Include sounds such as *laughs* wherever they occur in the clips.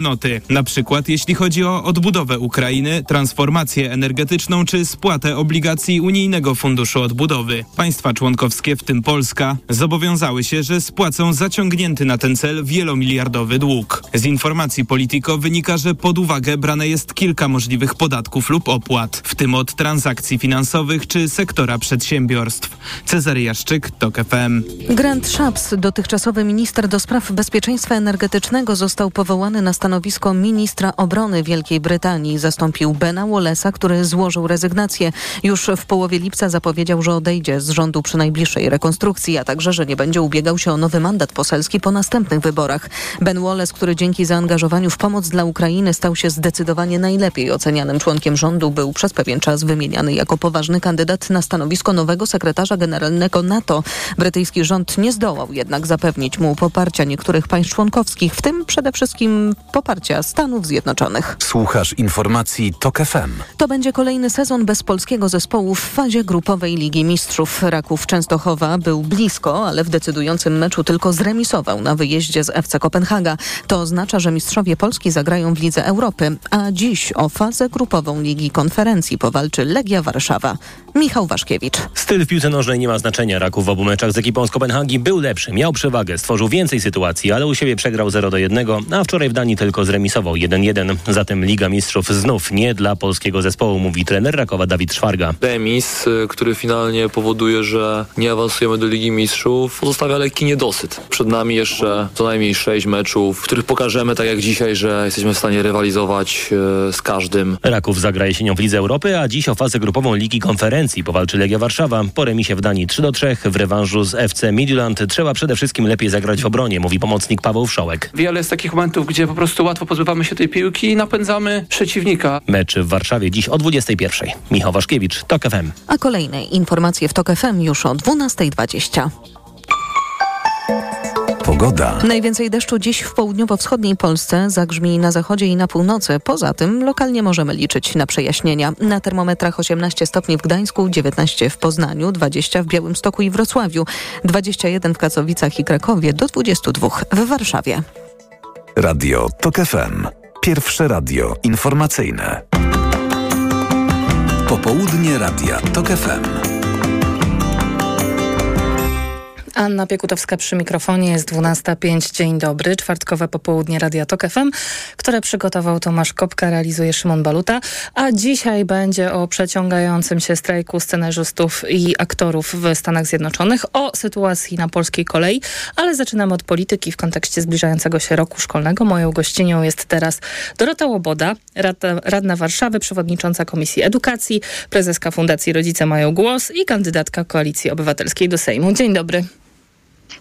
noty. Na przykład jeśli chodzi o odbudowę Ukrainy, transformację energetyczną czy spłatę obligacji Unijnego Funduszu Odbudowy. Państwa członkowskie, w tym Polska, zobowiązały się, że spłacą zaciągnięty na ten cel wielomiliardowy dług. Z informacji Politico wynika, że pod uwagę brane jest kilka możliwych podatków lub opłat, w tym od transakcji finansowych czy sektora przedsiębiorstw. Cezary Jaszczyk, TOK FM. Grant Shapps, dotychczasowy minister do spraw bezpieczeństwa energetycznego, został powołany na stanowisko ministra obrony Wielkiej Brytanii. Zastąpił Bena Wallace'a, który złożył rezygnację. Już w połowie lipca zapowiedział, że odejdzie z rządu przy najbliższej rekonstrukcji, a także, że nie będzie ubiegał się o nowy mandat poselski po następnych wyborach. Ben Wallace, który dzięki zaangażowaniu w pomoc dla Ukrainy stał się zdecydowanie najlepiej ocenianym członkiem rządu, był przez pewien czas wymieniany jako poważny kandydat na stanowisko nowego sekretarza generalnego NATO. Brytyjski rząd nie zdołał jednak zapewnić mu poparcia niektórych państw członkowskich, w tym przede wszystkim poparcia Stanów Zjednoczonych. Słuchasz informacji TOK FM. To będzie kolejny sezon bez polskiego zespołu w fazie grupowej Ligi Mistrzów. Raków Częstochowa był blisko, ale w decydującym meczu tylko zremisował na wyjeździe z FC Kopenhaga. To oznacza, że mistrzowie Polski zagrają w Lidze Europy, a dziś o fazę grupową Ligi Konferencji powalczy Legia Warszawa. Michał Waszkiewicz. Styl w piłce nożnej nie ma znaczenia. Raków w obu meczach z ekipą z Kopenhagi był lepszy, miał przewagę, stworzył więcej sytuacji, ale u siebie przegrał 0 do 1, a wczoraj w Danii tylko zremisował 1-1. Zatem Liga Mistrzów znów nie dla polskiego zespołu, mówi trener Rakowa Dawid Szwarga. Remis, y, który finalnie powoduje, że nie awansujemy do Ligi Mistrzów, pozostawia lekki niedosyt. Przed nami jeszcze co najmniej sześć meczów, w których pokażemy, tak jak dzisiaj, że jesteśmy w stanie rywalizować y, z każdym. Raków zagra jesienią w Lidze Europy, a dziś o fazę grupową Ligi Konferencji powalczy Legia Warszawa. Po remisie w Danii 3 do 3 w rewanżu z FC Midland trzeba przede wszystkim lepiej zagrać w obronie, mówi pomocnik Paweł Wszołek. Wiele jest takich momentów, gdzie po prostu łatwo pozbywamy się tej piłki i napędzamy przeciwnika. Mecz w Warszawie dziś o 21. Michał Waszkiewicz, TOK FM. A kolejne informacje w TOK FM już o 12.20. Pogoda. Najwięcej deszczu dziś w południowo-wschodniej Polsce, zagrzmi na zachodzie i na północy. Poza tym lokalnie możemy liczyć na przejaśnienia. Na termometrach 18 stopni w Gdańsku, 19 w Poznaniu, 20 w Białymstoku i Wrocławiu, 21 w Katowicach i Krakowie, do 22 w Warszawie. Radio TOK FM. Pierwsze radio informacyjne. Popołudnie Radia TOK FM. Anna Piekutowska przy mikrofonie, jest 12.05. Dzień dobry, czwartkowe popołudnie Radia Tok FM, które przygotował Tomasz Kopka, realizuje Szymon Baluta, a dzisiaj będzie o przeciągającym się strajku scenarzystów i aktorów w Stanach Zjednoczonych, o sytuacji na polskiej kolei, ale zaczynamy od polityki w kontekście zbliżającego się roku szkolnego. Moją gościnią jest teraz Dorota Łoboda, radna, radna Warszawy, przewodnicząca Komisji Edukacji, prezeska Fundacji Rodzice Mają Głos i kandydatka Koalicji Obywatelskiej do Sejmu. Dzień dobry.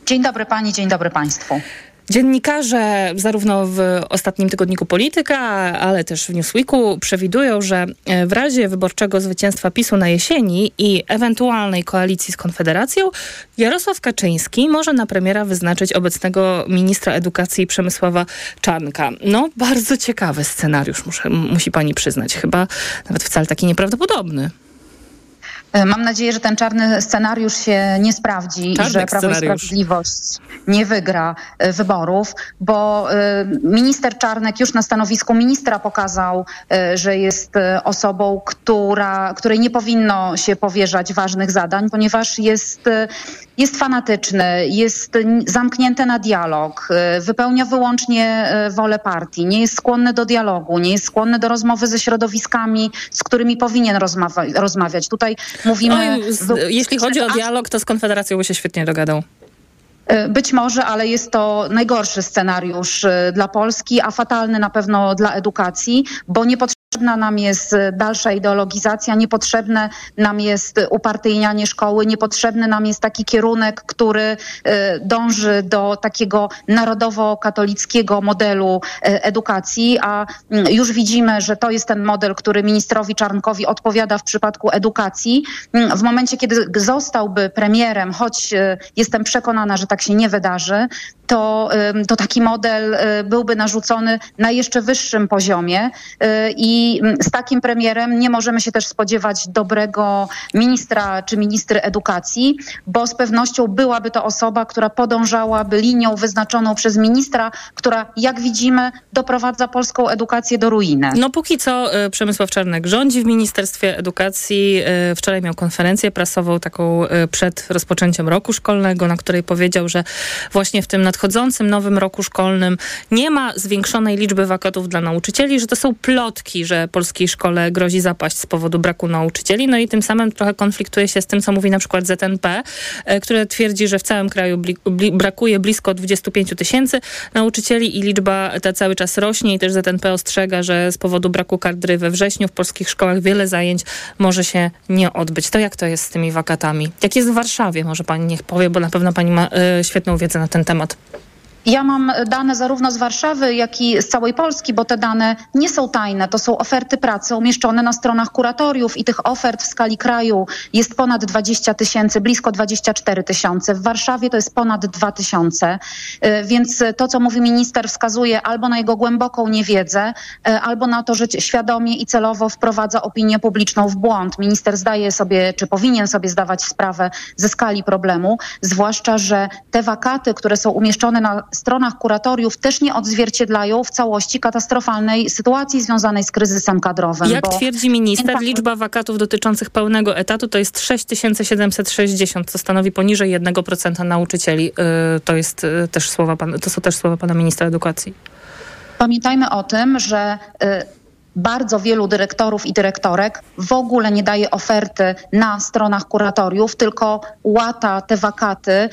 Dzień dobry pani, dzień dobry państwu. Dziennikarze zarówno w ostatnim tygodniku Polityka, ale też w Newsweeku przewidują, że w razie wyborczego zwycięstwa PiSu na jesieni i ewentualnej koalicji z Konfederacją, Jarosław Kaczyński może na premiera wyznaczyć obecnego ministra edukacji Przemysława Czarnka. No, bardzo ciekawy scenariusz, muszę, musi pani przyznać. Chyba nawet wcale taki nieprawdopodobny. Mam nadzieję, że ten czarny scenariusz się nie sprawdzi Czarny i że Prawo i. Sprawiedliwość nie wygra e, wyborów, bo e, minister Czarnek już na stanowisku ministra pokazał, e, że jest e, osobą, która, której nie powinno się powierzać ważnych zadań, ponieważ jest, e, jest fanatyczny, jest zamknięty na dialog, e, wypełnia wyłącznie e, wolę partii, nie jest skłonny do dialogu, nie jest skłonny do rozmowy ze środowiskami, z którymi powinien rozmawiać. Tutaj mówimy... Oj, z, jeśli chodzi o dialog, to z Konfederacją by się świetnie dogadał. E, Być może, ale jest to najgorszy scenariusz e, dla Polski, a fatalny na pewno dla edukacji, bo niepotrzebna nam jest e, dalsza ideologizacja, niepotrzebne nam jest upartyjnianie szkoły, niepotrzebny nam jest taki kierunek, który e, dąży do takiego narodowo-katolickiego modelu e, edukacji, a mm, już widzimy, że to jest ten model, który ministrowi Czarnkowi odpowiada w przypadku edukacji. Mm, W momencie, kiedy zostałby premierem, choć e, jestem przekonana, że tak się nie wydarzy, to, to taki model byłby narzucony na jeszcze wyższym poziomie i z takim premierem nie możemy się też spodziewać dobrego ministra czy ministry edukacji, bo z pewnością byłaby to osoba, która podążałaby linią wyznaczoną przez ministra, która jak widzimy doprowadza polską edukację do ruiny. No póki co y, Przemysław Czarnek rządzi w Ministerstwie Edukacji. Y, wczoraj miał konferencję prasową taką y, przed rozpoczęciem roku szkolnego, na której powiedział, że właśnie w tym nadchodzącym nowym roku szkolnym nie ma zwiększonej liczby wakatów dla nauczycieli, że to są plotki, że polskiej szkole grozi zapaść z powodu braku nauczycieli. No i tym samym trochę konfliktuje się z tym, co mówi na przykład ZNP, które twierdzi, że w całym kraju brakuje blisko 25 tysięcy nauczycieli i liczba ta cały czas rośnie i też ZNP ostrzega, że z powodu braku kadry we wrześniu w polskich szkołach wiele zajęć może się nie odbyć. To jak to jest z tymi wakatami? Jak jest w Warszawie? Może pani niech powie, bo na pewno pani ma y, świetną wiedzę na ten temat. Ja mam dane zarówno z Warszawy, jak i z całej Polski, bo te dane nie są tajne. To są oferty pracy umieszczone na stronach kuratoriów i tych ofert w skali kraju jest ponad 20 tysięcy, blisko 24 tysiące. W Warszawie to jest ponad 2 tysiące. Y, więc to, co mówi minister, wskazuje albo na jego głęboką niewiedzę, y, albo na to, że świadomie i celowo wprowadza opinię publiczną w błąd. Minister zdaje sobie, czy powinien sobie zdawać sprawę ze skali problemu, zwłaszcza, że te wakaty, które są umieszczone na stronach kuratoriów też nie odzwierciedlają w całości katastrofalnej sytuacji związanej z kryzysem kadrowym. Jak twierdzi minister, liczba wakatów dotyczących pełnego etatu to jest 6760, co stanowi poniżej 1% nauczycieli. Y, to, jest y, też słowa pan, to są też słowa pana ministra edukacji. Pamiętajmy o tym, że y, bardzo wielu dyrektorów i dyrektorek w ogóle nie daje oferty na stronach kuratoriów, tylko łata te wakaty, y,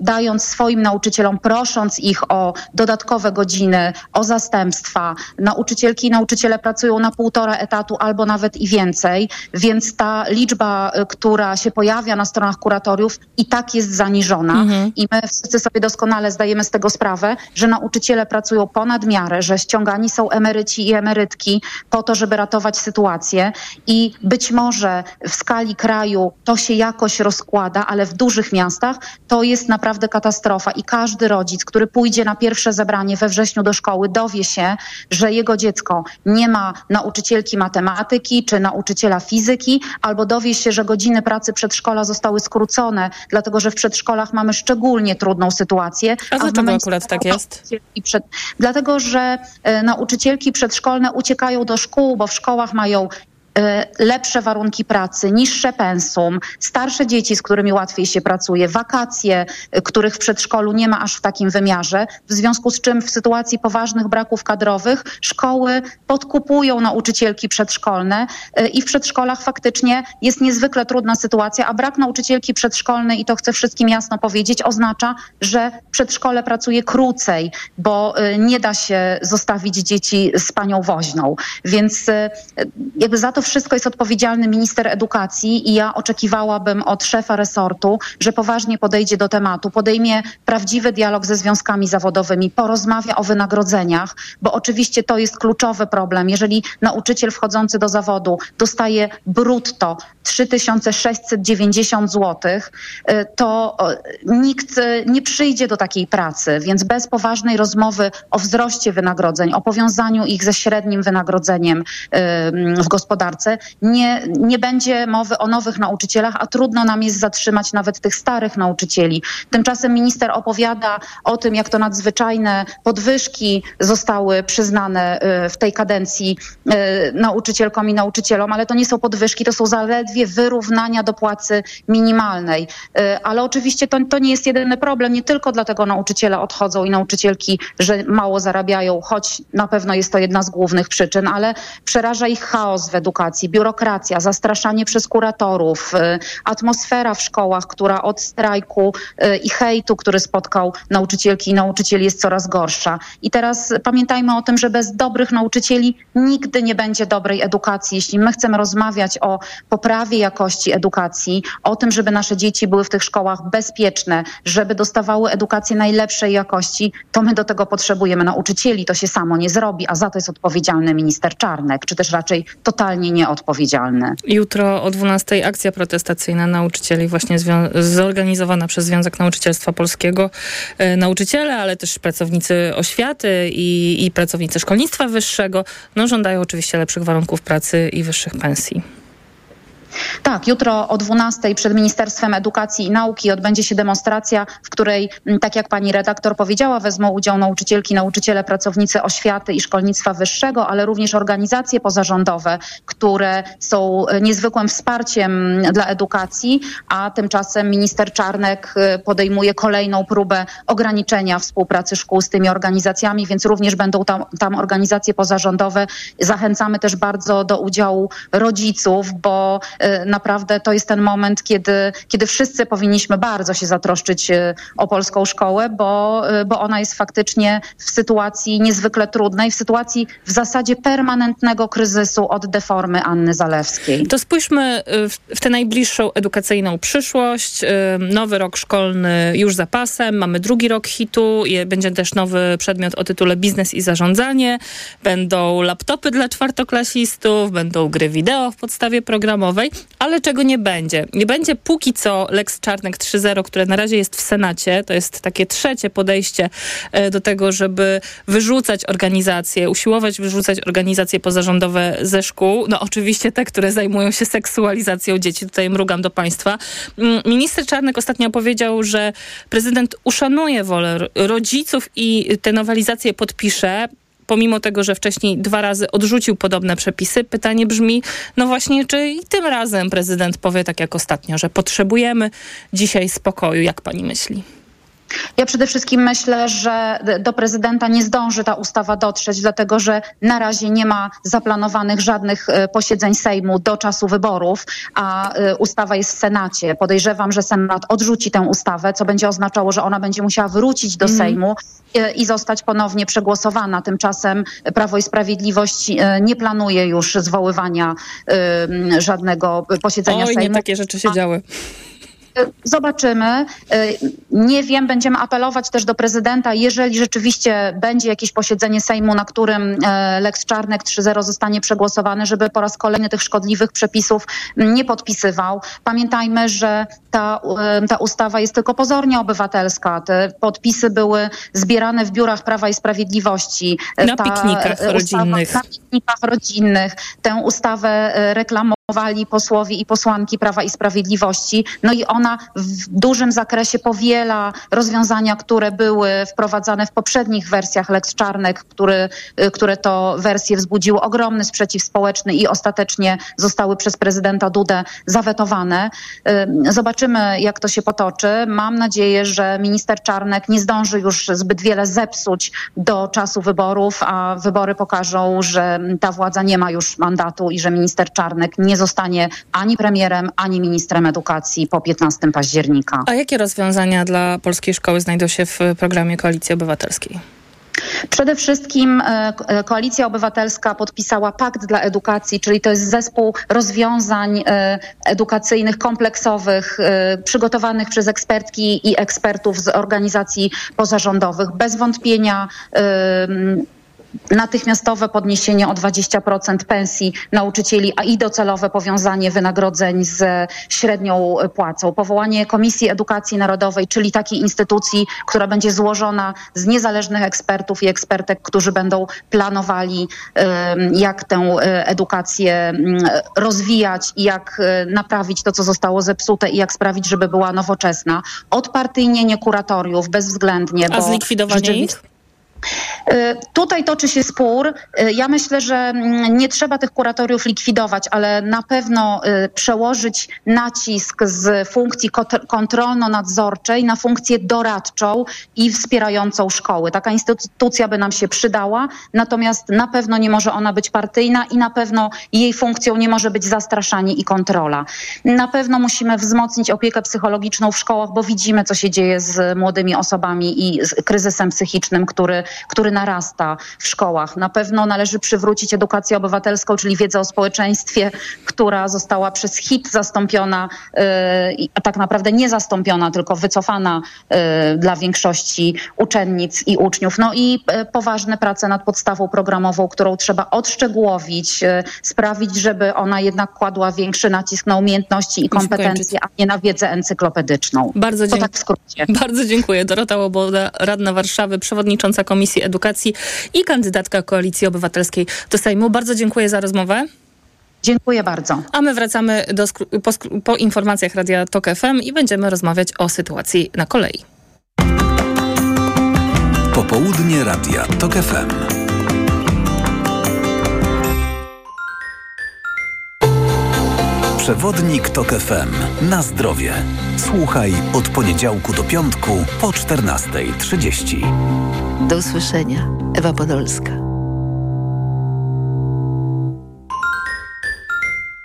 dając swoim nauczycielom, prosząc ich o dodatkowe godziny, o zastępstwa. Nauczycielki i nauczyciele pracują na półtora etatu albo nawet i więcej, więc ta liczba, y, która się pojawia na stronach kuratoriów i tak jest zaniżona. Mhm. I my wszyscy sobie doskonale zdajemy z tego sprawę, że nauczyciele pracują ponad miarę, że ściągani są emeryci i emerytki, po to, żeby ratować sytuację i być może w skali kraju to się jakoś rozkłada, ale w dużych miastach to jest naprawdę katastrofa i każdy rodzic, który pójdzie na pierwsze zebranie we wrześniu do szkoły, dowie się, że jego dziecko nie ma nauczycielki matematyki czy nauczyciela fizyki, albo dowie się, że godziny pracy przedszkola zostały skrócone, dlatego że w przedszkolach mamy szczególnie trudną sytuację. A, a dlaczego akurat tak jest? Przed... Dlatego, że e, nauczycielki przedszkolne uciekają do szkół, bo w szkołach mają lepsze warunki pracy, niższe pensum, starsze dzieci, z którymi łatwiej się pracuje, wakacje, e, których w przedszkolu nie ma aż w takim wymiarze, w związku z czym w sytuacji poważnych braków kadrowych szkoły podkupują nauczycielki przedszkolne e, i w przedszkolach faktycznie jest niezwykle trudna sytuacja, a brak nauczycielki przedszkolnej, i to chcę wszystkim jasno powiedzieć, oznacza, że przedszkole pracuje krócej, bo nie da się zostawić dzieci z panią woźną. Więc jakby za to wszystko jest odpowiedzialny minister edukacji i ja oczekiwałabym od szefa resortu, że poważnie podejdzie do tematu, podejmie prawdziwy dialog ze związkami zawodowymi, porozmawia o wynagrodzeniach, bo oczywiście to jest kluczowy problem. Jeżeli nauczyciel wchodzący do zawodu dostaje brutto 3690 zł, y, to nikt y, nie przyjdzie do takiej pracy, więc bez poważnej rozmowy o wzroście wynagrodzeń, o powiązaniu ich ze średnim wynagrodzeniem y, w gospodarce, nie, nie będzie mowy o nowych nauczycielach, a trudno nam jest zatrzymać nawet tych starych nauczycieli. Tymczasem minister opowiada o tym, jak to nadzwyczajne podwyżki zostały przyznane w tej kadencji nauczycielkom i nauczycielom, ale to nie są podwyżki, to są zaledwie zaledwie wyrównania do płacy minimalnej. Y, ale oczywiście to, to nie jest jedyny problem. Nie tylko dlatego nauczyciele odchodzą i nauczycielki, że mało zarabiają, choć na pewno jest to jedna z głównych przyczyn, ale przeraża ich chaos w edukacji, biurokracja, zastraszanie przez kuratorów, y, atmosfera w szkołach, która od strajku y, i hejtu, który spotkał nauczycielki i nauczycieli jest coraz gorsza. I teraz pamiętajmy o tym, że bez dobrych nauczycieli nigdy nie będzie dobrej edukacji. Jeśli my chcemy rozmawiać o poprawie jakości edukacji, o tym, żeby nasze dzieci były w tych szkołach bezpieczne, żeby dostawały edukację najlepszej jakości, to my do tego potrzebujemy nauczycieli. To się samo nie zrobi, a za to jest odpowiedzialny minister Czarnek, czy też raczej totalnie nieodpowiedzialny. Jutro o 12 akcja protestacyjna nauczycieli właśnie zorganizowana przez Związek Nauczycielstwa Polskiego. E, nauczyciele, ale też pracownicy oświaty i, i pracownicy szkolnictwa wyższego no, żądają oczywiście lepszych warunków pracy i wyższych pensji. Tak, jutro o 12 przed Ministerstwem Edukacji i Nauki odbędzie się demonstracja, w której, tak jak pani redaktor powiedziała, wezmą udział nauczycielki, nauczyciele, pracownicy oświaty i szkolnictwa wyższego, ale również organizacje pozarządowe, które są e, niezwykłym wsparciem dla edukacji, a tymczasem minister Czarnek e, podejmuje kolejną próbę ograniczenia współpracy szkół z tymi organizacjami, więc również będą tam, tam organizacje pozarządowe. Zachęcamy też bardzo do udziału rodziców, bo naprawdę to jest ten moment, kiedy, kiedy wszyscy powinniśmy bardzo się zatroszczyć y, o polską szkołę, bo, y, bo ona jest faktycznie w sytuacji niezwykle trudnej, w sytuacji w zasadzie permanentnego kryzysu od deformy Anny Zalewskiej. To spójrzmy w, w tę najbliższą edukacyjną przyszłość. Nowy rok szkolny już za pasem, mamy drugi rok hitu, będzie też nowy przedmiot o tytule Biznes i zarządzanie, będą laptopy dla czwartoklasistów, będą gry wideo w podstawie programowej ale czego nie będzie? Nie będzie póki co Lex Czarnek 3.0, które na razie jest w Senacie. To jest takie trzecie podejście e, do tego, żeby wyrzucać organizacje, usiłować wyrzucać organizacje pozarządowe ze szkół. No oczywiście te, które zajmują się seksualizacją dzieci. Tutaj mrugam do państwa. Mm, minister Czarnek ostatnio powiedział, że prezydent uszanuje wolę rodziców i te nowelizacje podpisze pomimo tego, że wcześniej dwa razy odrzucił podobne przepisy, pytanie brzmi, no właśnie, czy i tym razem prezydent powie tak jak ostatnio, że potrzebujemy dzisiaj spokoju. Jak pani myśli? Ja przede wszystkim myślę, że do prezydenta nie zdąży ta ustawa dotrzeć, dlatego że na razie nie ma zaplanowanych żadnych e, posiedzeń Sejmu do czasu wyborów, a e, ustawa jest w Senacie. Podejrzewam, że Senat odrzuci tę ustawę, co będzie oznaczało, że ona będzie musiała wrócić do mm. Sejmu e, i zostać ponownie przegłosowana. Tymczasem Prawo i Sprawiedliwość nie planuje już zwoływania żadnego posiedzenia Oj, Sejmu. nie takie rzeczy się działy. Zobaczymy. Nie wiem, będziemy apelować też do prezydenta, jeżeli rzeczywiście będzie jakieś posiedzenie Sejmu, na którym e, Lex Czarnek 3.0 zostanie przegłosowany, żeby po raz kolejny tych szkodliwych przepisów nie podpisywał. Pamiętajmy, że ta, e, ta ustawa jest tylko pozornie obywatelska. Te podpisy były zbierane w biurach Prawa i Sprawiedliwości. Na ta piknikach ustawa, rodzinnych. Na piknikach rodzinnych. Tę ustawę reklamowali posłowie i posłanki Prawa i Sprawiedliwości. No i ona w dużym zakresie powiela rozwiązania, które były wprowadzane w poprzednich wersjach Lex Czarnek, który, y, które to wersje wzbudziły ogromny sprzeciw społeczny i ostatecznie zostały przez prezydenta Dudę zawetowane. Y, zobaczymy, jak to się potoczy. Mam nadzieję, że minister Czarnek nie zdąży już zbyt wiele zepsuć do czasu wyborów, a wybory pokażą, że ta władza nie ma już mandatu i że minister Czarnek nie zostanie ani premierem, ani ministrem edukacji po 15 15 października. A jakie rozwiązania dla polskiej szkoły znajdą się w programie Koalicji Obywatelskiej? Przede wszystkim e, e, Koalicja Obywatelska podpisała Pakt dla Edukacji, czyli to jest zespół rozwiązań e, edukacyjnych kompleksowych przygotowanych przez ekspertki i ekspertów z organizacji pozarządowych. Bez wątpienia natychmiastowe podniesienie o 20% pensji nauczycieli, a i docelowe powiązanie wynagrodzeń z średnią płacą. Powołanie Komisji Edukacji Narodowej, czyli takiej instytucji, która będzie złożona z niezależnych ekspertów i ekspertek, którzy będą planowali, jak tę e, edukację rozwijać i jak e, naprawić to, co zostało zepsute i jak sprawić, żeby była nowoczesna. Odpartyjnienie kuratoriów bezwzględnie. A zlikwidowanie ich? Y, tutaj toczy się spór. Y, ja myślę, że mm, nie trzeba tych kuratoriów likwidować, ale na pewno y, przełożyć nacisk z funkcji kontrolno-nadzorczej na funkcję doradczą i wspierającą szkoły. Taka instytucja by nam się przydała, natomiast na pewno nie może ona być partyjna i na pewno jej funkcją nie może być zastraszanie i kontrola. Na pewno musimy wzmocnić opiekę psychologiczną w szkołach, bo widzimy, co się dzieje z młodymi osobami i z kryzysem psychicznym, który, który narasta w szkołach. Na pewno należy przywrócić edukację obywatelską, czyli wiedzę o społeczeństwie, która została przez HIT zastąpiona, a tak naprawdę nie zastąpiona, tylko wycofana dla większości uczennic i uczniów. No i poważne prace nad podstawą programową, którą trzeba odszczegółowić, sprawić, żeby ona jednak kładła większy nacisk na umiejętności i kompetencje, a nie na wiedzę encyklopedyczną. Bardzo, tak w skrócie. Bardzo dziękuję. Dorota Łoboda, radna Warszawy, przewodnicząca Komisji Edukacji i kandydatka Koalicji Obywatelskiej do Sejmu. Bardzo dziękuję za rozmowę. Dziękuję bardzo. A my wracamy do, po, po informacjach Radia TOK FM i będziemy rozmawiać o sytuacji na kolei. Popołudnie Radia TOK FM. Przewodnik TOK FM. Na zdrowie. Słuchaj od poniedziałku do piątku po 14.30. Do usłyszenia. Ewa Podolska.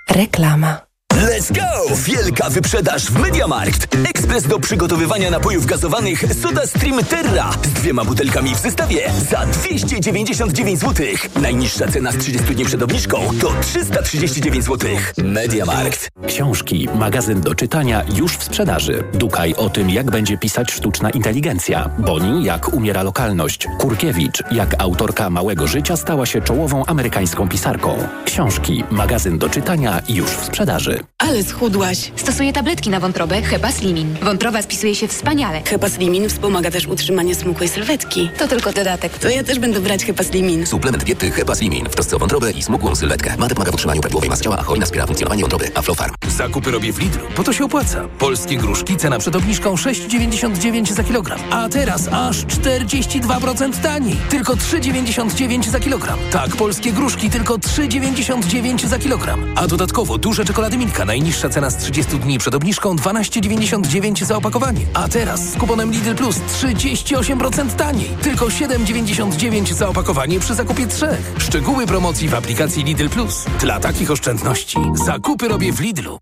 Reklama. Let's go! Wielka wyprzedaż w Mediamarkt. Ekspres do przygotowywania napojów gazowanych Soda Stream Terra z dwiema butelkami w zestawie za 299 zł. Najniższa cena z 30 dni przed obniżką to 339 zł. Mediamarkt. Książki, magazyn do czytania już w sprzedaży. Dukaj o tym, jak będzie pisać sztuczna inteligencja. Boni, jak umiera lokalność. Kurkiewicz, jak autorka Małego Życia stała się czołową amerykańską pisarką. Książki, magazyn do czytania już w sprzedaży. Ale schudłaś. Stosuję tabletki na wątrobę Hepa Slimin. Wątroba spisuje się wspaniale. Hepa Slimin wspomaga też utrzymanie smukłej sylwetki. To tylko dodatek. To ja też będę brać Hepa Slimin. Suplement diety Hepa Slimin w trosce o wątrobę i smukłą sylwetkę. Ma pomaga w utrzymaniu prawidłowej masy ciała, a hojna wspiera funkcjonowanie wątroby. Aflofarm. Zakupy robię w Lidlu, bo to się opłaca. Polskie gruszki, cena przed obniżką 6,99 za kilogram. A teraz aż 42% taniej. Tylko 3,99 za kilogram. Tak, polskie gruszki tylko 3,99 za kilogram. A dodatkowo duże czekolady Milka. Najniższa cena z 30 dni przed obniżką 12,99 za opakowanie. A teraz z kuponem Lidl Plus 38% taniej. Tylko 7,99 za opakowanie przy zakupie trzech. Szczegóły promocji w aplikacji Lidl Plus. Dla takich oszczędności zakupy robię w Lidlu.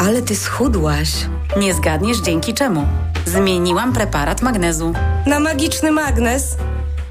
Ale ty schudłaś. Nie zgadniesz dzięki czemu. Zmieniłam preparat magnezu. Na magiczny magnez?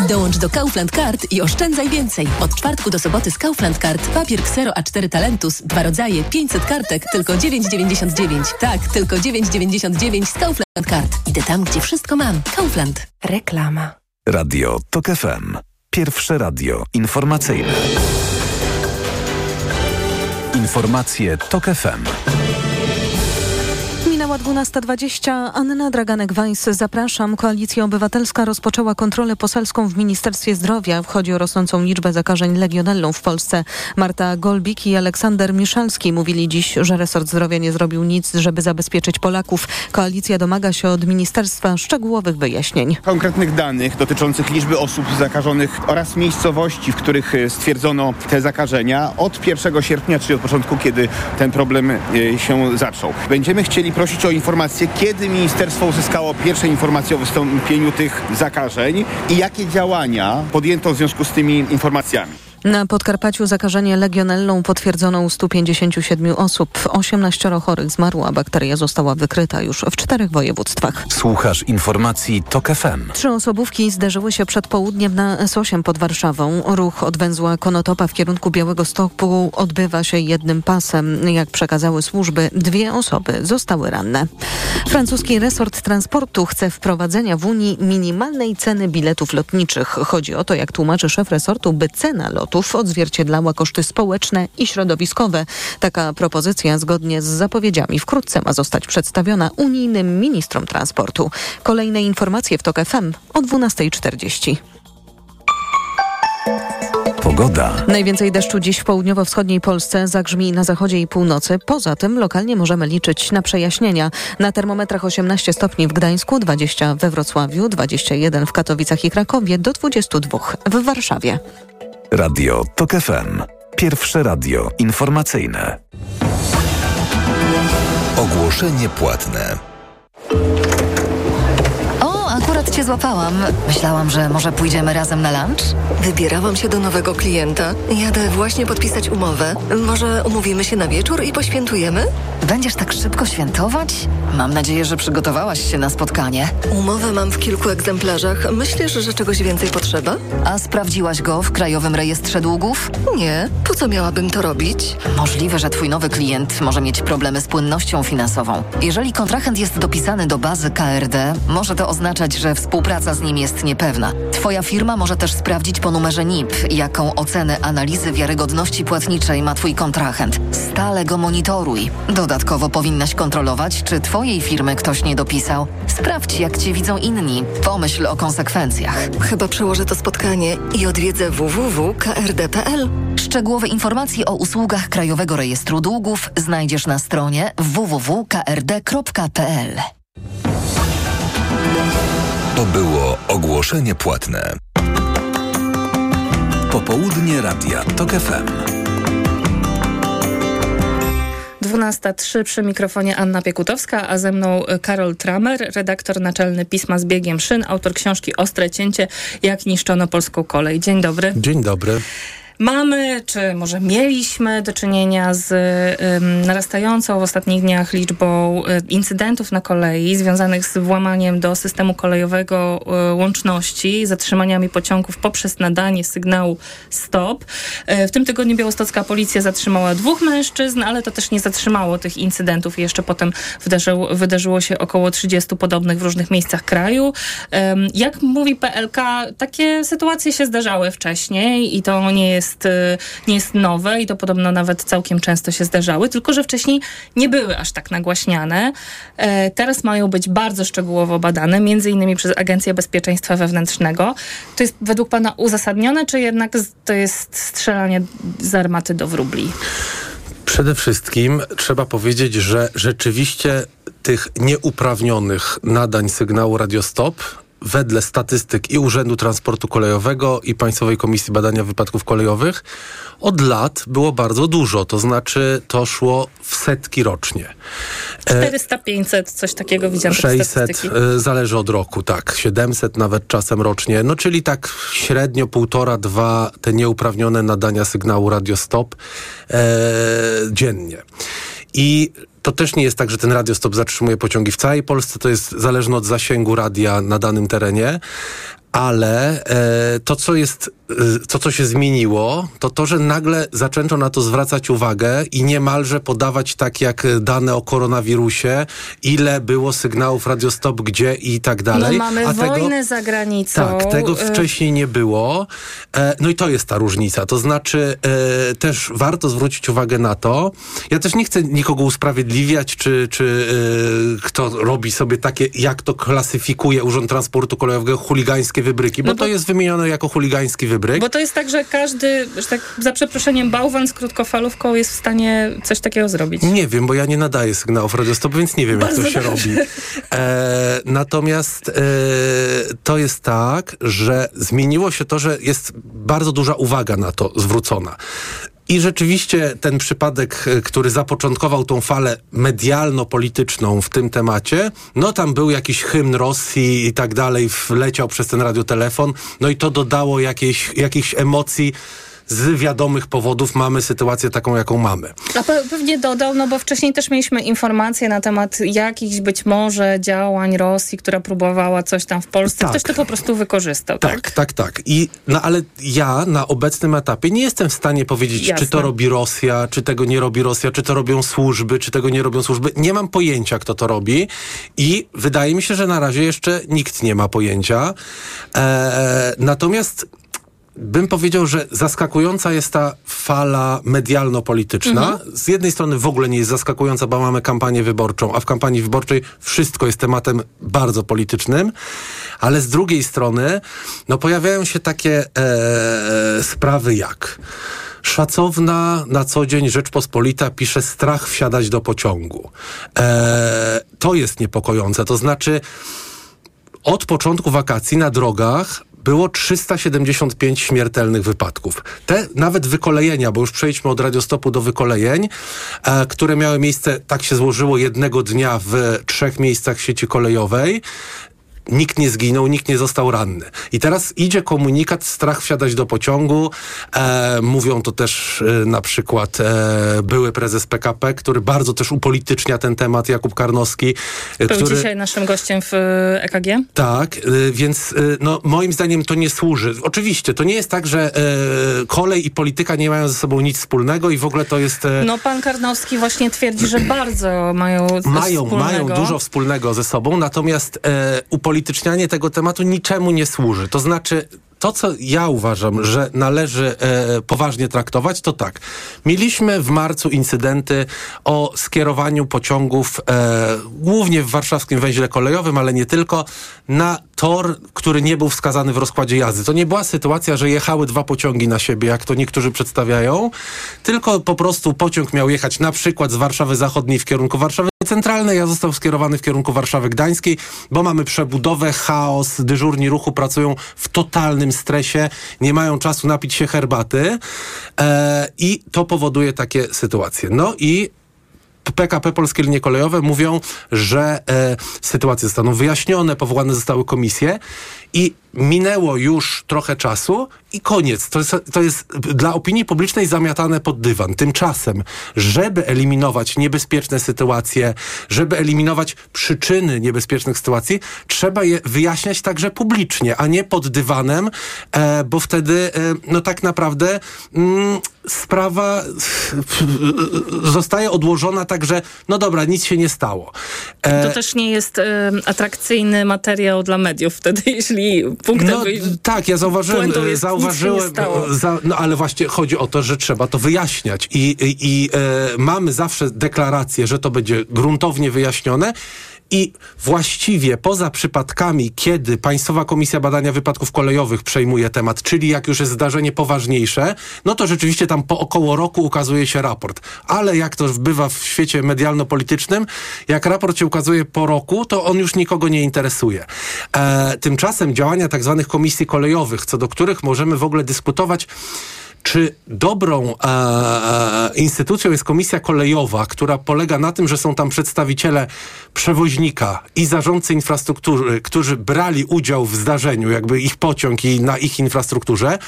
Dołącz do Kaufland Card i oszczędzaj więcej. Od czwartku do soboty z Kaufland Card papier Xero A4 Talentus, dwa rodzaje, 500 kartek, tylko 9,99. Tak, tylko 9,99 z Kaufland Card. Idę tam, gdzie wszystko mam. Kaufland. Reklama. Radio TOK FM. Pierwsze radio informacyjne. Informacje TOK FM. Minęła 12.20. Anna Draganek-Weiss. Zapraszam. Koalicja Obywatelska rozpoczęła kontrolę poselską w Ministerstwie Zdrowia. Chodzi o rosnącą liczbę zakażeń legionellą w Polsce. Marta Golbik i Aleksander Miszalski mówili dziś, że resort zdrowia nie zrobił nic, żeby zabezpieczyć Polaków. Koalicja domaga się od ministerstwa szczegółowych wyjaśnień. Konkretnych danych dotyczących liczby osób zakażonych oraz miejscowości, w których stwierdzono te zakażenia od 1 sierpnia, czyli od początku, kiedy ten problem się zaczął. Będziemy chcieli prosić o informację, kiedy ministerstwo uzyskało pierwsze informacje o wystąpieniu tych zakażeń i jakie działania podjęto w związku z tymi informacjami. Na Podkarpaciu zakażenie legionellą potwierdzono u 157 osób. 18 chorych zmarło, a bakteria została wykryta już w czterech województwach. Słuchasz informacji TOK FM. Trzy osobówki zderzyły się przed południem na S8 pod Warszawą. Ruch od węzła Konotopa w kierunku Białego Stoku odbywa się jednym pasem. Jak przekazały służby, dwie osoby zostały ranne. Francuski resort transportu chce wprowadzenia w Unii minimalnej ceny biletów lotniczych. Chodzi o to, jak tłumaczy szef resortu, by cena lotu odzwierciedlała koszty społeczne i środowiskowe. Taka propozycja zgodnie z zapowiedziami wkrótce ma zostać przedstawiona unijnym ministrom transportu. Kolejne informacje w TOK FM o 12.40. Pogoda. Najwięcej deszczu dziś w południowo-wschodniej Polsce, zagrzmi na zachodzie i północy. Poza tym lokalnie możemy liczyć na przejaśnienia. Na termometrach 18 stopni w Gdańsku, 20 we Wrocławiu, 21 w Katowicach i Krakowie, do 22 w Warszawie. Radio TOK FM. Pierwsze radio informacyjne. Ogłoszenie płatne. Cię złapałam. Myślałam, że może pójdziemy razem na lunch? Wybierałam się do nowego klienta. Jadę właśnie podpisać umowę. Może umówimy się na wieczór i poświętujemy? Będziesz tak szybko świętować? Mam nadzieję, że przygotowałaś się na spotkanie. Umowę mam w kilku egzemplarzach. Myślisz, że czegoś więcej potrzeba? A sprawdziłaś go w Krajowym Rejestrze Długów? Nie. Po co miałabym to robić? Możliwe, że twój nowy klient może mieć problemy z płynnością finansową. Jeżeli kontrahent jest dopisany do bazy KRD, może to oznaczać, że współpraca z nim jest niepewna. Twoja firma może też sprawdzić po numerze NIP, jaką ocenę analizy wiarygodności płatniczej ma twój kontrahent. Stale go monitoruj. Dodatkowo powinnaś kontrolować, czy twojej firmy ktoś nie dopisał. Sprawdź, jak cię widzą inni. Pomyśl o konsekwencjach. Chyba przełożę to spotkanie i odwiedzę www.krd.pl. Szczegółowe informacje o usługach Krajowego Rejestru Długów znajdziesz na stronie www.krd.pl. To było ogłoszenie płatne. Popołudnie Radia TOK FM. 12.03 przy mikrofonie Anna Piekutowska, a ze mną Karol Tramer, redaktor naczelny Pisma z biegiem szyn, autor książki Ostre cięcie, jak niszczono polską kolej. Dzień dobry. Dzień dobry. Mamy, czy może mieliśmy do czynienia z narastającą w ostatnich dniach liczbą um, incydentów na kolei związanych z włamaniem do systemu kolejowego um, łączności, zatrzymaniami pociągów poprzez nadanie sygnału stop. w tym tygodniu białostocka policja zatrzymała dwóch mężczyzn, ale to też nie zatrzymało tych incydentów jeszcze potem wydarzyło, wydarzyło się około 30 podobnych w różnych miejscach kraju. jak mówi PLK, takie sytuacje się zdarzały wcześniej i to nie jest jest, y, nie jest nowe i to podobno nawet całkiem często się zdarzały, tylko że wcześniej nie były aż tak nagłaśniane. E, teraz mają być bardzo szczegółowo badane, między innymi przez Agencję Bezpieczeństwa Wewnętrznego. To jest według Pana uzasadnione, czy jednak to jest strzelanie z armaty do wróbli? Przede wszystkim trzeba powiedzieć, że rzeczywiście tych nieuprawnionych nadań sygnału radiostop wedle statystyk i Urzędu Transportu Kolejowego i Państwowej Komisji Badania Wypadków Kolejowych od lat było bardzo dużo, to znaczy to szło w setki rocznie. 400-500, coś takiego widziałam. 600, e, zależy od roku, tak. 700 nawet czasem rocznie, no czyli tak średnio półtora, dwa te nieuprawnione nadania sygnału radiostop e, dziennie. I to też nie jest tak, że ten radiostop zatrzymuje pociągi w całej Polsce, to jest zależne od zasięgu radia na danym terenie, ale e, to, co jest, to, co się zmieniło, to to, że nagle zaczęto na to zwracać uwagę i niemalże podawać tak jak dane o koronawirusie, ile było sygnałów radiostop, gdzie i tak dalej. No mamy A wojnę tego, za granicą. Tak, tego Y- wcześniej nie było. E, no i to jest ta różnica. To znaczy e, też warto zwrócić uwagę na to. Ja też nie chcę nikogo usprawiedliwiać, czy, czy e, kto robi sobie takie, jak to klasyfikuje Urząd Transportu Kolejowego, chuligańskie wybryki, bo, No bo- to jest wymienione jako chuligański wybryk. Bo to jest tak, że każdy, że tak za przeproszeniem, bałwan z krótkofalówką jest w stanie coś takiego zrobić. Nie wiem, bo ja nie nadaję sygnałów radiostop, więc nie wiem, Bardzo jak to się dobrze. robi. E, natomiast e, to jest tak, że zmieniło się to, że jest bardzo duża uwaga na to zwrócona. I rzeczywiście ten przypadek, e, który zapoczątkował tą falę medialno-polityczną w tym temacie, no tam był jakiś hymn Rosji i tak dalej, wleciał przez ten radiotelefon, no i to dodało jakiejś, jakichś emocji. Z wiadomych powodów mamy sytuację taką, jaką mamy. A pe pewnie dodał, no bo wcześniej też mieliśmy informacje na temat jakichś być może działań Rosji, która próbowała coś tam w Polsce. Tak. Ktoś to po prostu wykorzystał, tak? Tak, tak, tak. I, no ale ja na obecnym etapie nie jestem w stanie powiedzieć, Jasne. czy to robi Rosja, czy tego nie robi Rosja, czy to robią służby, czy tego nie robią służby. Nie mam pojęcia, kto to robi i wydaje mi się, że na razie jeszcze nikt nie ma pojęcia. Eee, natomiast bym powiedział, że zaskakująca jest ta fala medialno-polityczna. Mhm. Z jednej strony w ogóle nie jest zaskakująca, bo mamy kampanię wyborczą, a w kampanii wyborczej wszystko jest tematem bardzo politycznym, ale z drugiej strony no, pojawiają się takie e, sprawy jak Szacowna na co dzień Rzeczpospolita pisze strach wsiadać do pociągu. E, to jest niepokojące. To znaczy od początku wakacji na drogach było 375 śmiertelnych wypadków. Te nawet wykolejenia, bo już przejdźmy od radiostopu do wykolejeń, e, które miały miejsce, tak się złożyło, jednego dnia w trzech miejscach sieci kolejowej nikt nie zginął, nikt nie został ranny. I teraz idzie komunikat, strach wsiadać do pociągu. E, mówią to też e, na przykład e, były prezes PKP, który bardzo też upolitycznia ten temat, Jakub Karnowski. Był który, dzisiaj naszym gościem w e, EKG. tak, y, więc no, moim zdaniem to nie służy. Oczywiście, to nie jest tak, że kolej i polityka nie mają ze sobą nic wspólnego i w ogóle to jest... No pan Karnowski właśnie twierdzi, że bardzo mają mają, wspólnego. mają dużo wspólnego ze sobą, natomiast e, upolitycznianie tego tematu niczemu nie służy. To znaczy, to, co ja uważam, że należy e, poważnie traktować, to tak. Mieliśmy w marcu incydenty o skierowaniu pociągów, e, głównie w warszawskim węźle kolejowym, ale nie tylko, na tor, który nie był wskazany w rozkładzie jazdy. To nie była sytuacja, że jechały dwa pociągi na siebie, jak to niektórzy przedstawiają, tylko po prostu pociąg miał jechać na przykład z Warszawy Zachodniej w kierunku Warszawy Centralnej, a został skierowany w kierunku Warszawy Gdańskiej, bo mamy przebudowę, chaos, dyżurni ruchu pracują w totalnym stresie, nie mają czasu napić się herbaty e, i to powoduje takie sytuacje. No i PKP Polskie Linie Kolejowe mówią, że e, sytuacje zostaną wyjaśnione, powołane zostały komisje i minęło już trochę czasu i koniec. To jest, to jest dla opinii publicznej zamiatane pod dywan. Tymczasem, żeby eliminować niebezpieczne sytuacje, żeby eliminować przyczyny niebezpiecznych sytuacji, trzeba je wyjaśniać także publicznie, a nie pod dywanem, e, bo wtedy e, no tak naprawdę mm, sprawa zostaje odłożona tak, że no dobra, nic się nie stało. E, To też nie jest e, atrakcyjny materiał dla mediów wtedy, *laughs* jeśli punktem no, tak, ja zauważyłem, nie zauważyłem, za, no ale właśnie chodzi o to, że trzeba to wyjaśniać. I, i, i e, mamy zawsze deklarację, że to będzie gruntownie wyjaśnione i właściwie poza przypadkami, kiedy Państwowa Komisja Badania Wypadków Kolejowych przejmuje temat, czyli jak już jest zdarzenie poważniejsze, no to rzeczywiście tam po około roku ukazuje się raport. Ale jak to bywa w świecie medialno-politycznym, jak raport się ukazuje po roku, to on już nikogo nie interesuje. E, tymczasem działania tak zwanych komisji kolejowych, co do których możemy w ogóle dyskutować, czy dobrą e, e, instytucją jest komisja kolejowa, która polega na tym, że są tam przedstawiciele przewoźnika i zarządcy infrastruktury, którzy brali udział w zdarzeniu, jakby ich pociąg i na ich infrastrukturze,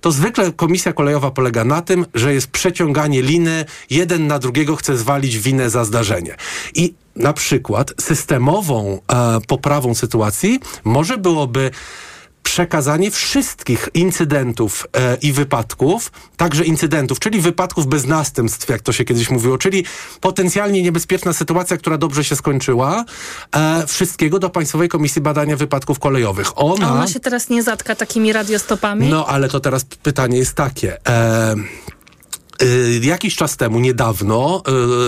to zwykle komisja kolejowa polega na tym, że jest przeciąganie liny, jeden na drugiego chce zwalić winę za zdarzenie. I na przykład systemową e, poprawą sytuacji może byłoby przekazanie wszystkich incydentów e, i wypadków, także incydentów, czyli wypadków bez następstw, jak to się kiedyś mówiło, czyli potencjalnie niebezpieczna sytuacja, która dobrze się skończyła, e, wszystkiego do Państwowej Komisji Badania Wypadków Kolejowych. Ona, A ona się teraz nie zatka takimi radiostopami? no ale to teraz pytanie jest takie. E, Jakiś czas temu, niedawno,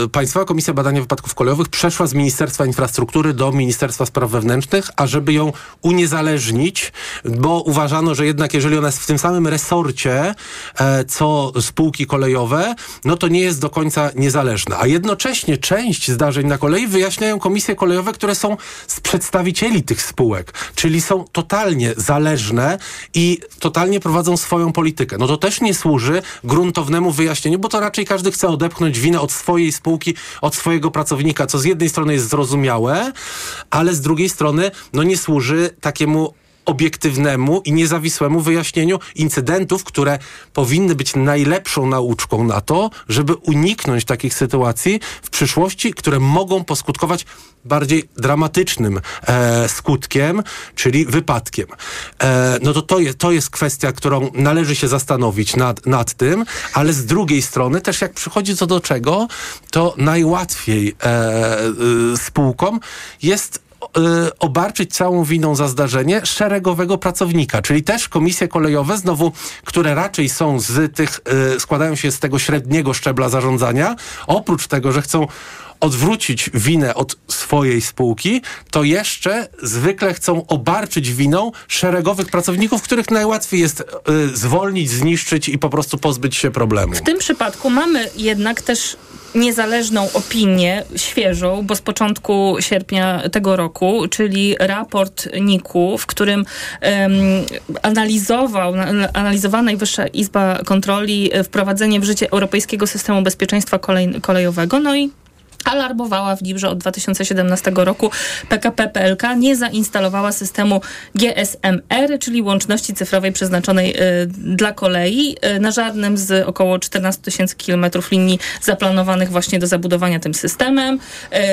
y, Państwowa Komisja Badania Wypadków Kolejowych przeszła z Ministerstwa Infrastruktury do Ministerstwa Spraw Wewnętrznych, ażeby ją uniezależnić, bo uważano, że jednak jeżeli ona jest w tym samym resorcie, e, co spółki kolejowe, no to nie jest do końca niezależna. A jednocześnie część zdarzeń na kolei wyjaśniają komisje kolejowe, które są z przedstawicieli tych spółek, czyli są totalnie zależne i totalnie prowadzą swoją politykę. No to też nie służy gruntownemu wyjaśnieniu, bo to raczej każdy chce odepchnąć winę od swojej spółki, od swojego pracownika, co z jednej strony jest zrozumiałe, ale z drugiej strony no nie służy takiemu obiektywnemu i niezawisłemu wyjaśnieniu incydentów, które powinny być najlepszą nauczką na to, żeby uniknąć takich sytuacji w przyszłości, które mogą poskutkować bardziej dramatycznym e, skutkiem, czyli wypadkiem. E, no to to jest, to jest kwestia, którą należy się zastanowić nad, nad tym, ale z drugiej strony też jak przychodzi co do czego, to najłatwiej e, y, spółkom jest obarczyć całą winą za zdarzenie szeregowego pracownika, czyli też komisje kolejowe, znowu, które raczej są z tych, y, składają się z tego średniego szczebla zarządzania, oprócz tego, że chcą odwrócić winę od swojej spółki, to jeszcze zwykle chcą obarczyć winą szeregowych pracowników, których najłatwiej jest y, zwolnić, zniszczyć i po prostu pozbyć się problemu. W tym przypadku mamy jednak też niezależną opinię, świeżą, bo z początku sierpnia tego roku, czyli raport NIK-u, w którym um, analizował, analizowała Najwyższa Izba Kontroli wprowadzenie w życie Europejskiego Systemu Bezpieczeństwa kolej, Kolejowego. No i alarmowała w nim, że od 2017 roku PKP PLK nie zainstalowała systemu GSMR, czyli łączności cyfrowej przeznaczonej y, dla kolei y, na żadnym z około 14 tysięcy kilometrów linii zaplanowanych właśnie do zabudowania tym systemem.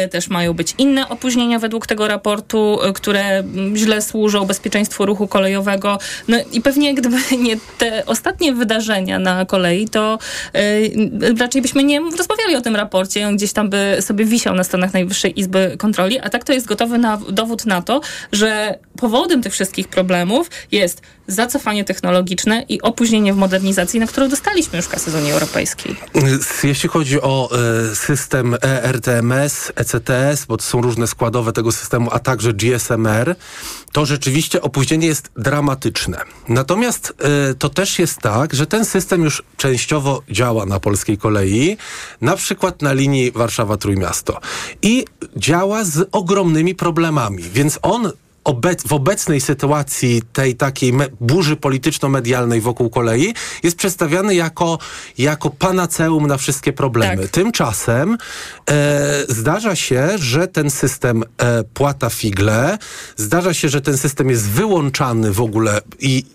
Y, też mają być inne opóźnienia według tego raportu, które mm, źle służą bezpieczeństwu ruchu kolejowego. No i pewnie gdyby nie te ostatnie wydarzenia na kolei, to raczej byśmy nie rozmawiali o tym raporcie. On gdzieś tam by sobie wisiał na stronach Najwyższej Izby Kontroli, a tak to jest gotowy na, dowód na to, że powodem tych wszystkich problemów jest zacofanie technologiczne i opóźnienie w modernizacji, na którą dostaliśmy już kasę z Unii Europejskiej. Jeśli chodzi o e, system ERTMS, ECTS, bo to są różne składowe tego systemu, a także GSMR, to rzeczywiście opóźnienie jest dramatyczne. Natomiast e, to też jest tak, że ten system już częściowo działa na polskiej kolei, na przykład na linii Warszawa-Trójmiasto i działa z ogromnymi problemami, więc on obec w obecnej sytuacji tej takiej burzy polityczno-medialnej wokół kolei jest przedstawiany jako, jako panaceum na wszystkie problemy. Tak. Tymczasem e, zdarza się, że ten system e, płata figle, zdarza się, że ten system jest wyłączany w ogóle i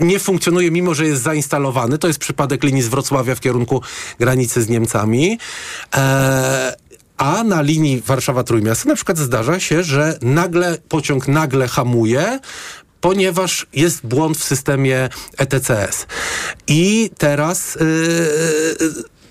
nie funkcjonuje, mimo że jest zainstalowany. To jest przypadek linii z Wrocławia w kierunku granicy z Niemcami. E, a na linii Warszawa-Trójmiasto na przykład zdarza się, że nagle pociąg nagle hamuje, ponieważ jest błąd w systemie ETCS. I teraz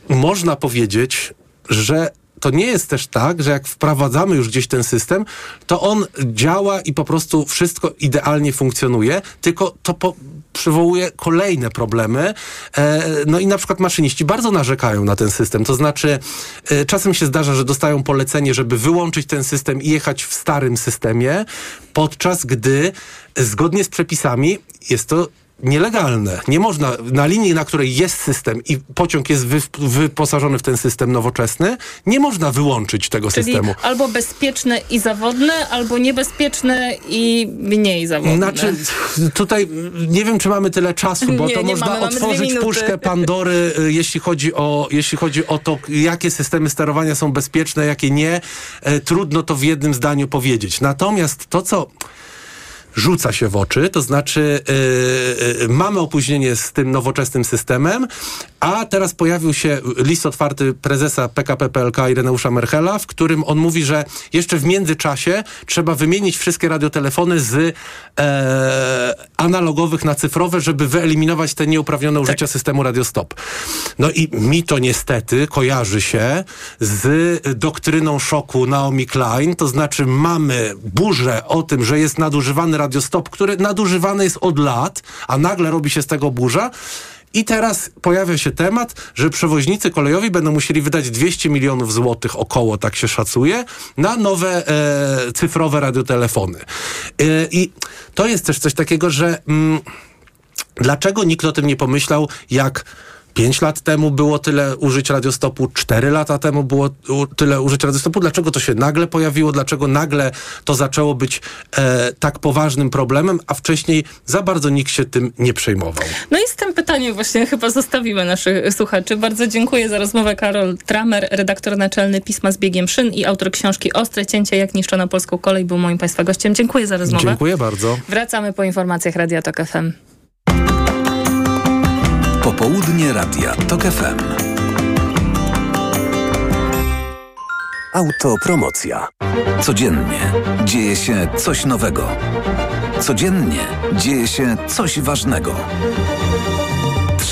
yy, można powiedzieć, że to nie jest też tak, że jak wprowadzamy już gdzieś ten system, to on działa i po prostu wszystko idealnie funkcjonuje, tylko to po, przywołuje kolejne problemy. E, no i na przykład maszyniści bardzo narzekają na ten system. To znaczy, e, czasem się zdarza, że dostają polecenie, żeby wyłączyć ten system i jechać w starym systemie, podczas gdy zgodnie z przepisami jest to nielegalne. Nie można, na linii, na której jest system i pociąg jest wy, wyposażony w ten system nowoczesny, nie można wyłączyć tego Czyli systemu. albo bezpieczne i zawodne, albo niebezpieczne i mniej zawodne. Znaczy, tutaj nie wiem, czy mamy tyle czasu, bo nie, to nie można mamy, otworzyć mamy puszkę Pandory, y, jeśli chodzi, o, jeśli chodzi o to, jakie systemy sterowania są bezpieczne, jakie nie. E, trudno to w jednym zdaniu powiedzieć. Natomiast to, co rzuca się w oczy, to znaczy yy, yy, mamy opóźnienie z tym nowoczesnym systemem, a teraz pojawił się list otwarty prezesa PKP PLK Ireneusza Merchela, w którym on mówi, że jeszcze w międzyczasie trzeba wymienić wszystkie radiotelefony z e, analogowych na cyfrowe, żeby wyeliminować te nieuprawnione użycia tak. systemu radiostop. No i mi to niestety kojarzy się z doktryną szoku Naomi Klein, to znaczy mamy burzę o tym, że jest nadużywany radiostop, który nadużywany jest od lat, a nagle robi się z tego burza. I teraz pojawia się temat, że przewoźnicy kolejowi będą musieli wydać 200 milionów złotych około, tak się szacuje, na nowe e, cyfrowe radiotelefony. E, I to jest też coś takiego, że mm, dlaczego nikt o tym nie pomyślał, jak 5 lat temu było tyle użyć radiostopu, 4 lata temu było tyle użyć radiostopu. Dlaczego to się nagle pojawiło? Dlaczego nagle to zaczęło być e, tak poważnym problemem, a wcześniej za bardzo nikt się tym nie przejmował? No i z tym pytaniem właśnie chyba zostawimy naszych słuchaczy. Bardzo dziękuję za rozmowę. Karol Tramer, redaktor naczelny Pisma z biegiem szyn i autor książki Ostre cięcie, jak niszczono polską kolej, był moim Państwa gościem. Dziękuję za rozmowę. Dziękuję bardzo. Wracamy po informacjach Radia Tok FM. Popołudnie Radia TOK FM. Autopromocja. Codziennie dzieje się coś nowego. Codziennie dzieje się coś ważnego.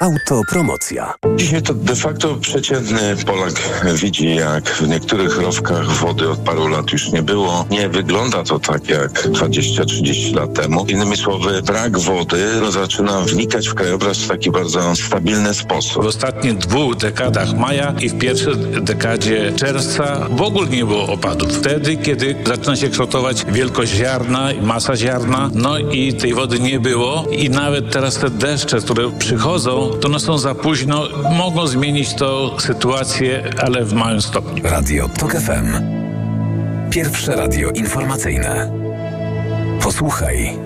Autopromocja. Dzisiaj to de facto przeciętny Polak widzi, jak w niektórych rowkach wody od paru lat już nie było. Nie wygląda to tak jak 20-30 lat temu. Innymi słowy, brak wody zaczyna wnikać w krajobraz w taki bardzo stabilny sposób. W ostatnich dwóch dekadach maja i w pierwszej dekadzie czerwca w ogóle nie było opadów. Wtedy, kiedy zaczyna się kształtować wielkość ziarna i masa ziarna, no i tej wody nie było i nawet teraz te deszcze, które przychodzą, to one są za późno, mogą zmienić to sytuację, ale w małym stopniu. Radio TOK FM. Pierwsze radio informacyjne. Posłuchaj,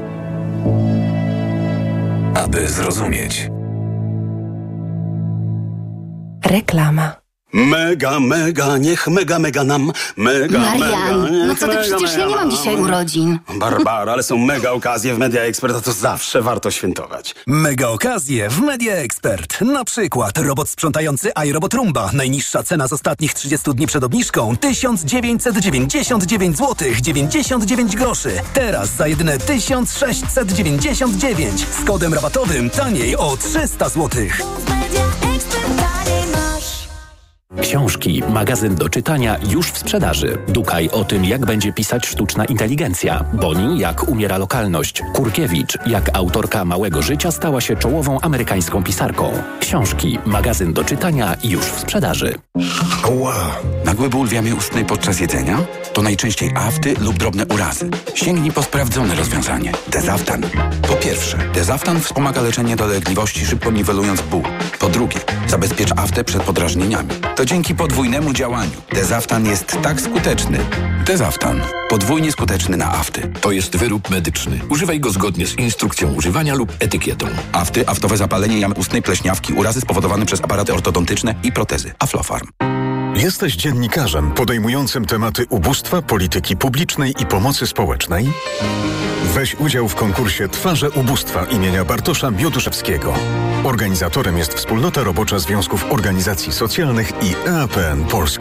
aby zrozumieć. Reklama. Mega, mega, niech mega, mega nam, mega, Marian, mega, niech no co ty, mega, przecież ja mega nie mam dzisiaj urodzin. Barbara, ale są mega okazje w Media Expert, a to zawsze warto świętować. Mega okazje w Media Expert. Na przykład robot sprzątający iRobot Rumba. Najniższa cena z ostatnich 30 dni przed obniżką 1999 zł 99 groszy. Teraz za jedyne 1699 z kodem rabatowym taniej o 300 zł. Książki, magazyn do czytania już w sprzedaży. Dukaj o tym, jak będzie pisać sztuczna inteligencja. Boni, jak umiera lokalność. Kurkiewicz, jak autorka Małego Życia stała się czołową amerykańską pisarką. Książki, magazyn do czytania już w sprzedaży. Ła! Nagły ból w ustnej podczas jedzenia? To najczęściej afty lub drobne urazy. Sięgnij po sprawdzone rozwiązanie. Dezaftan. Po pierwsze, Dezaftan wspomaga leczenie dolegliwości, szybko niwelując ból. Po drugie, zabezpiecz aftę przed podrażnieniami. To dzięki podwójnemu działaniu. Dezaftan jest tak skuteczny. Dezaftan. Podwójnie skuteczny na afty. To jest wyrób medyczny. Używaj go zgodnie z instrukcją używania lub etykietą. Afty, aftowe zapalenie jamy ustnej pleśniawki, urazy spowodowane przez aparaty ortodontyczne i protezy. Aflofarm. Jesteś dziennikarzem podejmującym tematy ubóstwa, polityki publicznej i pomocy społecznej? Weź udział w konkursie Twarze Ubóstwa imienia Bartosza Bioduszewskiego. Organizatorem jest Wspólnota Robocza Związków Organizacji Socjalnych i EAPN Polska.